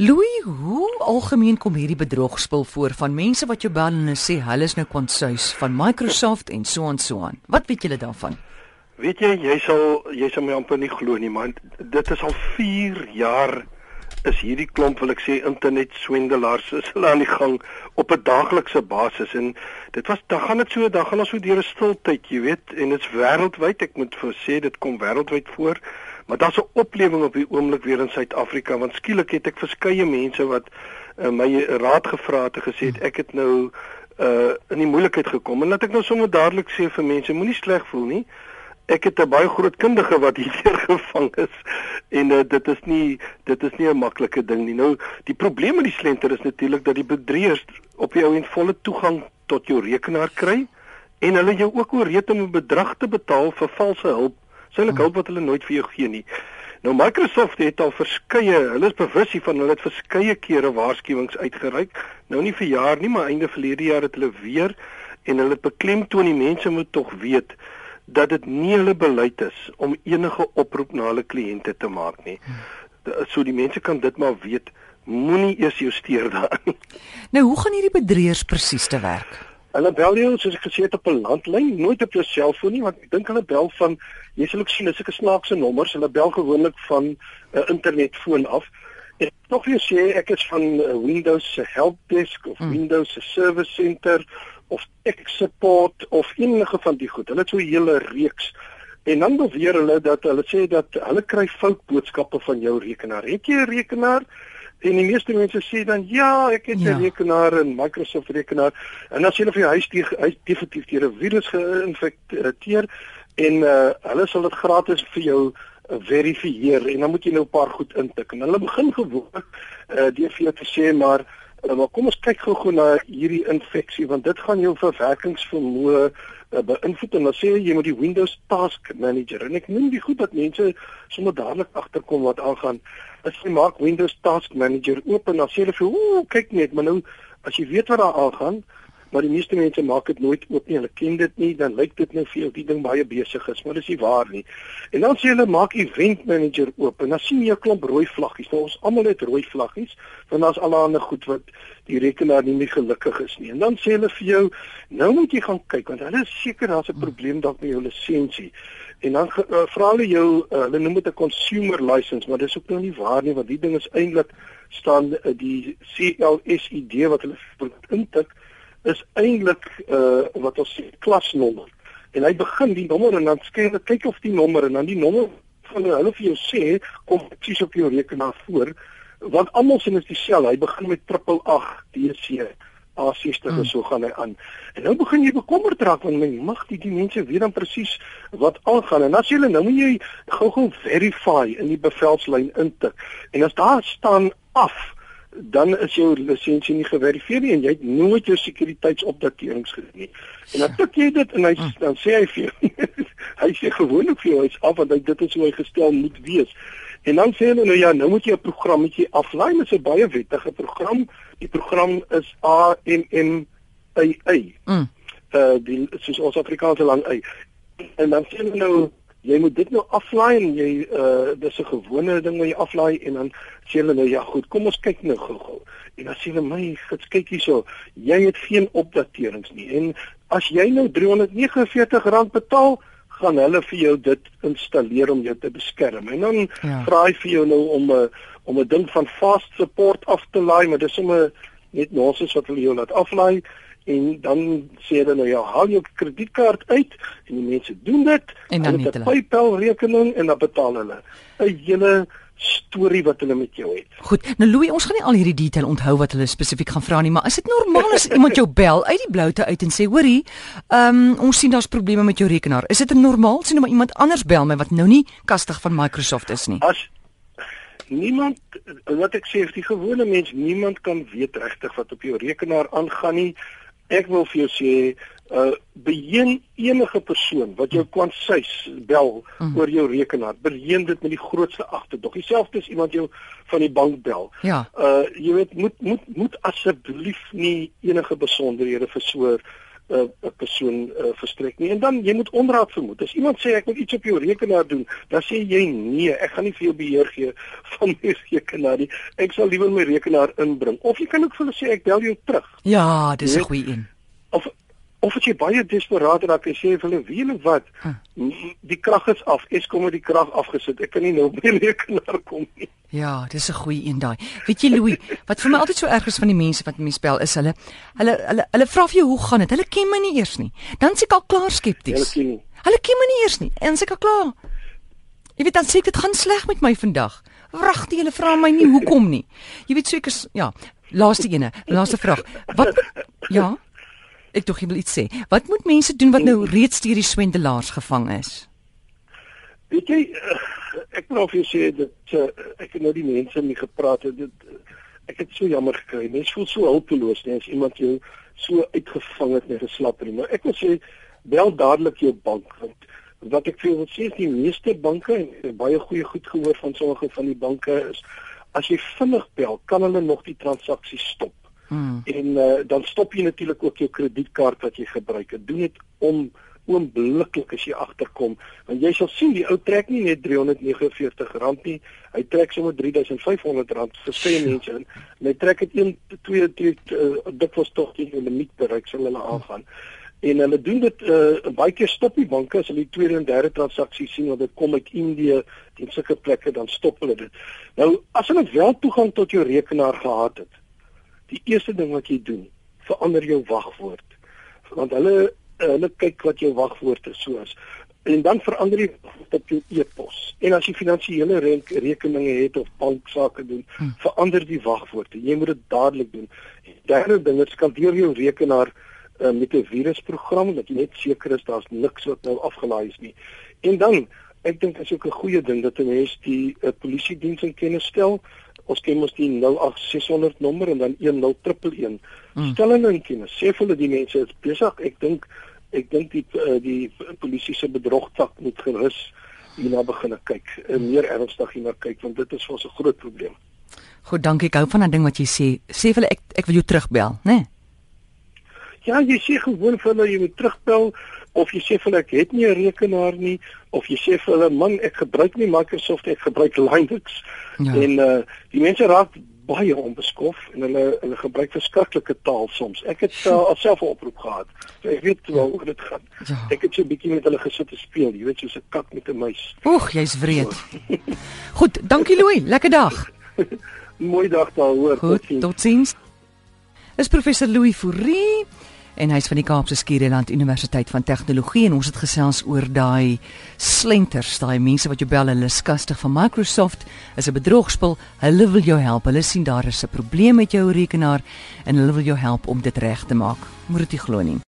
Louis, hoe algemeen kom hierdie bedrogspel voor van mense wat jou bel en sê hulle is nou konsuis van Microsoft en so en so aan. Wat weet julle daarvan? Weet jy, jy sal jy sal my amper nie glo nie, man. Dit is al 4 jaar is hierdie klomp wil ek sê internet swendelaars is hulle aan die gang op 'n daaglikse basis en dit was dan gaan dit so dan gaan ons so deur 'n stil tyd jy weet en dit's wêreldwyd ek moet vir sê dit kom wêreldwyd voor maar daar's 'n oplewing op die oomblik weer in Suid-Afrika want skielik het ek verskeie mense wat uh, my raad gevra het en gesê het ek het nou uh, in die moeilikheid gekom en laat ek nou sommer dadelik sê vir mense moenie sleg voel nie ek het 'n baie groot kundige wat hier gevang is en uh, dit is nie dit is nie 'n maklike ding nie. Nou die probleem met die slenter is natuurlik dat die bedrieërs op jou en volle toegang tot jou rekenaar kry en hulle jou ook ooreed om 'n bedrag te betaal vir valse hulp. Suiwelik hulp wat hulle nooit vir jou gee nie. Nou Microsoft het al verskeie, hulle is bewus hiervan, hulle het verskeie kere waarskuwings uitgereik. Nou nie vir jaar nie, maar einde verlede jaar het hulle weer en hulle beklemtoon die mense moet tog weet dat dit nie hulle beleid is om enige oproep na hulle kliënte te maak nie. So die mense kan dit maar weet, moenie eers jou steur daarin. Nou, hoe gaan hierdie bedrieërs presies te werk? Hulle bel jou soos ek gesê het op 'n landlyn, nooit op jou selfoon nie, want ek dink hulle bel van jy sal ook sien dis 'n snaakse nommers, hulle bel gewoonlik van 'n uh, internetfoon af. Ek tog weer sê ek is van uh, Windows se helpdesk of hmm. Windows se service center of ek support of enige van die goed. Hulle het so 'n hele reeks en dan beweer hulle dat hulle sê dat hulle kry foutboodskappe van jou rekenaar. Het jy 'n rekenaar? En die meeste mense sê dan ja, ek het 'n ja. rekenaar en Microsoft rekenaar en as jy hulle vir jou huis hy definitief deur 'n virus geïnfekteer en uh, hulle sal dit gratis vir jou uh, verifieer en dan moet jy nou 'n paar goed intik en hulle begin gewoonlik uh, deur vir jou te sê maar Uh, maar kom ons kyk gou-gou na hierdie infeksie want dit gaan jou verwerkingsvermoë uh, beïnvloed en dan sê jy moet die Windows Task Manager en ek noem die goed dat mense sommer dadelik agterkom wat aangaan. As jy maak Windows Task Manager oop en dan sê hulle vir ooh kyk net maar nou as jy weet wat daar aangaan maar die meeste mense maak dit nooit oop nie. Hulle ken dit nie, dan lyk dit nou vir jou die ding baie besig is, maar dis nie waar nie. En dan sê hulle maak event manager oop en dan sien jy 'n klomp rooi vlaggies. Nou ons almal het rooi vlaggies, want daar's allerlei goed wat die rekenaar nie meer gelukkig is nie. En dan sê hulle vir jou, nou moet jy gaan kyk want hulle is seker daar's 'n probleem dalk met jou lisensie. En dan uh, vra hulle jou, uh, hulle noem dit 'n consumer license, maar dis ook nou nie waar nie, want die ding is eintlik staan uh, die CLSID wat hulle intik is eintlik uh wat ons sê klasnommer. En hy begin die nommer en dan skryf hy kyk of die nommer en dan die nommer van hulle vir jou sê kom presies op jou rekenaar voor want almal sien dit dieselfde. Hy begin met 888 DC A60 hmm. so gaan hy aan. En nou begin jy bekommerd raak want my mag die, die mense weet dan presies wat aangaan. En as jy nou moet jy gou-gou verify in die bevelslyn intik. En as daar staan af dan is jou lisensie nie geverifieer nie en jy het nooit jou sekuriteitsopdaterings gedoen nie. En dan tik jy dit en hy hm. dan sê hy vir jou hy sê gewoonlik vir jou is af want hy dit is hoe hy gestel moet wees. En dan sê hulle nou ja, nou moet jy 'n programmetjie aflaai met 'n baie wettige program. Die program is AMM AA. Mm. Uh die soos ons Afrikaanse lang y. En dan sê hulle nou jy moet dit nou aflaai en jy uh dis 'n gewone ding wat jy aflaai en dan sê hulle nou ja goed kom ons kyk nou gou-gou. En dan sê hulle my gits kyk hierso. Jy het geen opdaterings nie en as jy nou R349 betaal gaan hulle vir jou dit installeer om jou te beskerm. En dan ja. vra hy vir jou nou om 'n uh, om 'n ding van fast support af te laai maar dis sommer net nonsens wat hulle jou laat aflaai en dan sê hulle nou ja, haal jou kredietkaart uit en die mense doen dit en dan het 'n PayPal rekening en dan betaal hulle 'n hele storie wat hulle met jou het. Goed. Nou Louis, ons gaan nie al hierdie detail onthou wat hulle spesifiek gaan vra nie, maar is dit normaal as iemand jou bel uit die bloute uit en sê, "Hoorie, ehm um, ons sien daar's probleme met jou rekenaar." Is dit normaal sien nou maar iemand anders bel my wat nou nie kastig van Microsoft is nie? As niemand wat ek sê, die gewone mens, niemand kan weet regtig wat op jou rekenaar aangaan nie ek wil vir jou sê uh beheen enige persoon wat jou kwansuis bel mm. oor jou rekenaar beheen dit met die grootste agterdog. Dieselfde as iemand jou van die bank bel. Ja. Uh jy weet moet moet moet asseblief nie enige besonderhede vir so 'n uh, persoon uh, verstrek nie. En dan jy moet onderraad vermoed. As iemand sê ek wil iets op jou rekenaar doen, dan sê jy nee, ek gaan nie vir jou beheer gee van my rekenaar nie. Ek sal liewer my rekenaar inbring. Of jy kan ook vir hulle sê ek bel jou terug. Ja, dis 'n goeie een. Of as jy baie desperaat raak en sê vir hulle wie hulle wat? Die krag is af Eskom het die krag afgesit. Ek kan nie nou by die rekenaar kom nie. Ja dis 'n goeie een daai. Weet jy Louis wat vir my altyd so erg is van die mense wat my spel is hulle hulle hulle hulle vra vir jou hoe gaan dit? Hulle ken my nie eers nie. Dan sê ek al klaar skepties. Hulle ken nie. Hulle ken my nie eers nie. En sê ek al klaar. Jy weet dan sê ek dit gaan sleg met my vandag. Wragtig hulle vra my nie hoekom nie. Jy weet so ek is ja laaste ene laaste vraag. Wat ja Ek tog jy wil iets sê. Wat moet mense doen wat nou reeds deur die swendelaars gevang is? Weet jy eh, ek wil of jy sê dat uh, ek het nou die mense mee gepraat het dit ek het so jammer gekry. Mense voel so hulpeloos net as iemand jou so uitgevang het en geslap het. Nou ek wil sê bel dadelik jou bank want wat ek vir wil sê is die meeste banke en baie goeie goed gehoor van sommige van die banke is as jy vinnig bel kan hulle nog die transaksie stop. Hmm. En uh, dan stop jy natuurlik ook jou kredietkaart wat jy gebruik. Doen dit om oombliklik as jy agterkom, want jy sal sien die ou trek nie net R349 nie, hy trek sommer R3500 vir baie mense in. En hy trek dit 1 2 3 dit was tog die limiet bereik sal hulle aangaan. En hulle doen dit uh, baie keer stop die banke as hulle die tweede en derde transaksie sien want dit kom uit Indië en sulke plekke dan stop hulle dit. Nou as hulle wel toegang tot jou rekenaar gehad het, die eerste ding wat jy doen, verander jou wagwoord. Want hulle hulle kyk wat jou wagwoord is soos en dan verander jy op jou e-pos. En as jy finansiële rekeninge het of banksaake doen, hmm. verander die wagwoorde. Jy moet dit dadelik doen. Derde ding is skandeer jou rekenaar uh, met 'n virusprogram dat jy net seker is daar's niks wat nou afgelaai is nie. En dan ek dink dit is ook 'n goeie ding dat 'n mens die uh, polisie diens in kennis stel ons ken mos die 08600 nommer en dan 10111. Hmm. Stel hulle in kennis. Sê vir hulle die mense is besig. Ek dink ek dink die uh, die polisie se bedrogtak moet gerus hierna begin kyk. En meer ernstig hierna kyk want dit is vir ons 'n groot probleem. Goed, dankie. Ek hou van daai ding wat jy sê. Sê vir hulle ek ek wil jou terugbel, né? Nee? Ja, jy sê gewoon vir hulle jy moet terugbel of jy sê vir hulle ek het nie 'n rekenaar nie of jy sê vir hulle man ek gebruik nie Microsoft ek gebruik Linux. Ja. en uh die mense raak baie onbeskof en hulle hulle gebruik verskriklike taal soms. Ek het uh, alself 'n oproep gehad. So ek weet ja. hoe dit gaan. Ja. ek het so 'n bietjie met hulle gesit te speel jy weet soos 'n kat met 'n muis. Oeg jy's wreed. Goed dankie Louis lekker dag. Mooi dag daar hoor. Goed totsiens is professor Louis Fourie en hy's van die Kaapse Skiereiland Universiteit van Tegnologie en ons het gesels oor daai slenters, daai mense wat jou bel hulle skastig van Microsoft is 'n bedrogspel. Hulle wil jou help. Hulle sien daar is 'n probleem met jou rekenaar en hulle wil jou help om dit reg te maak. Moet dit glo nie.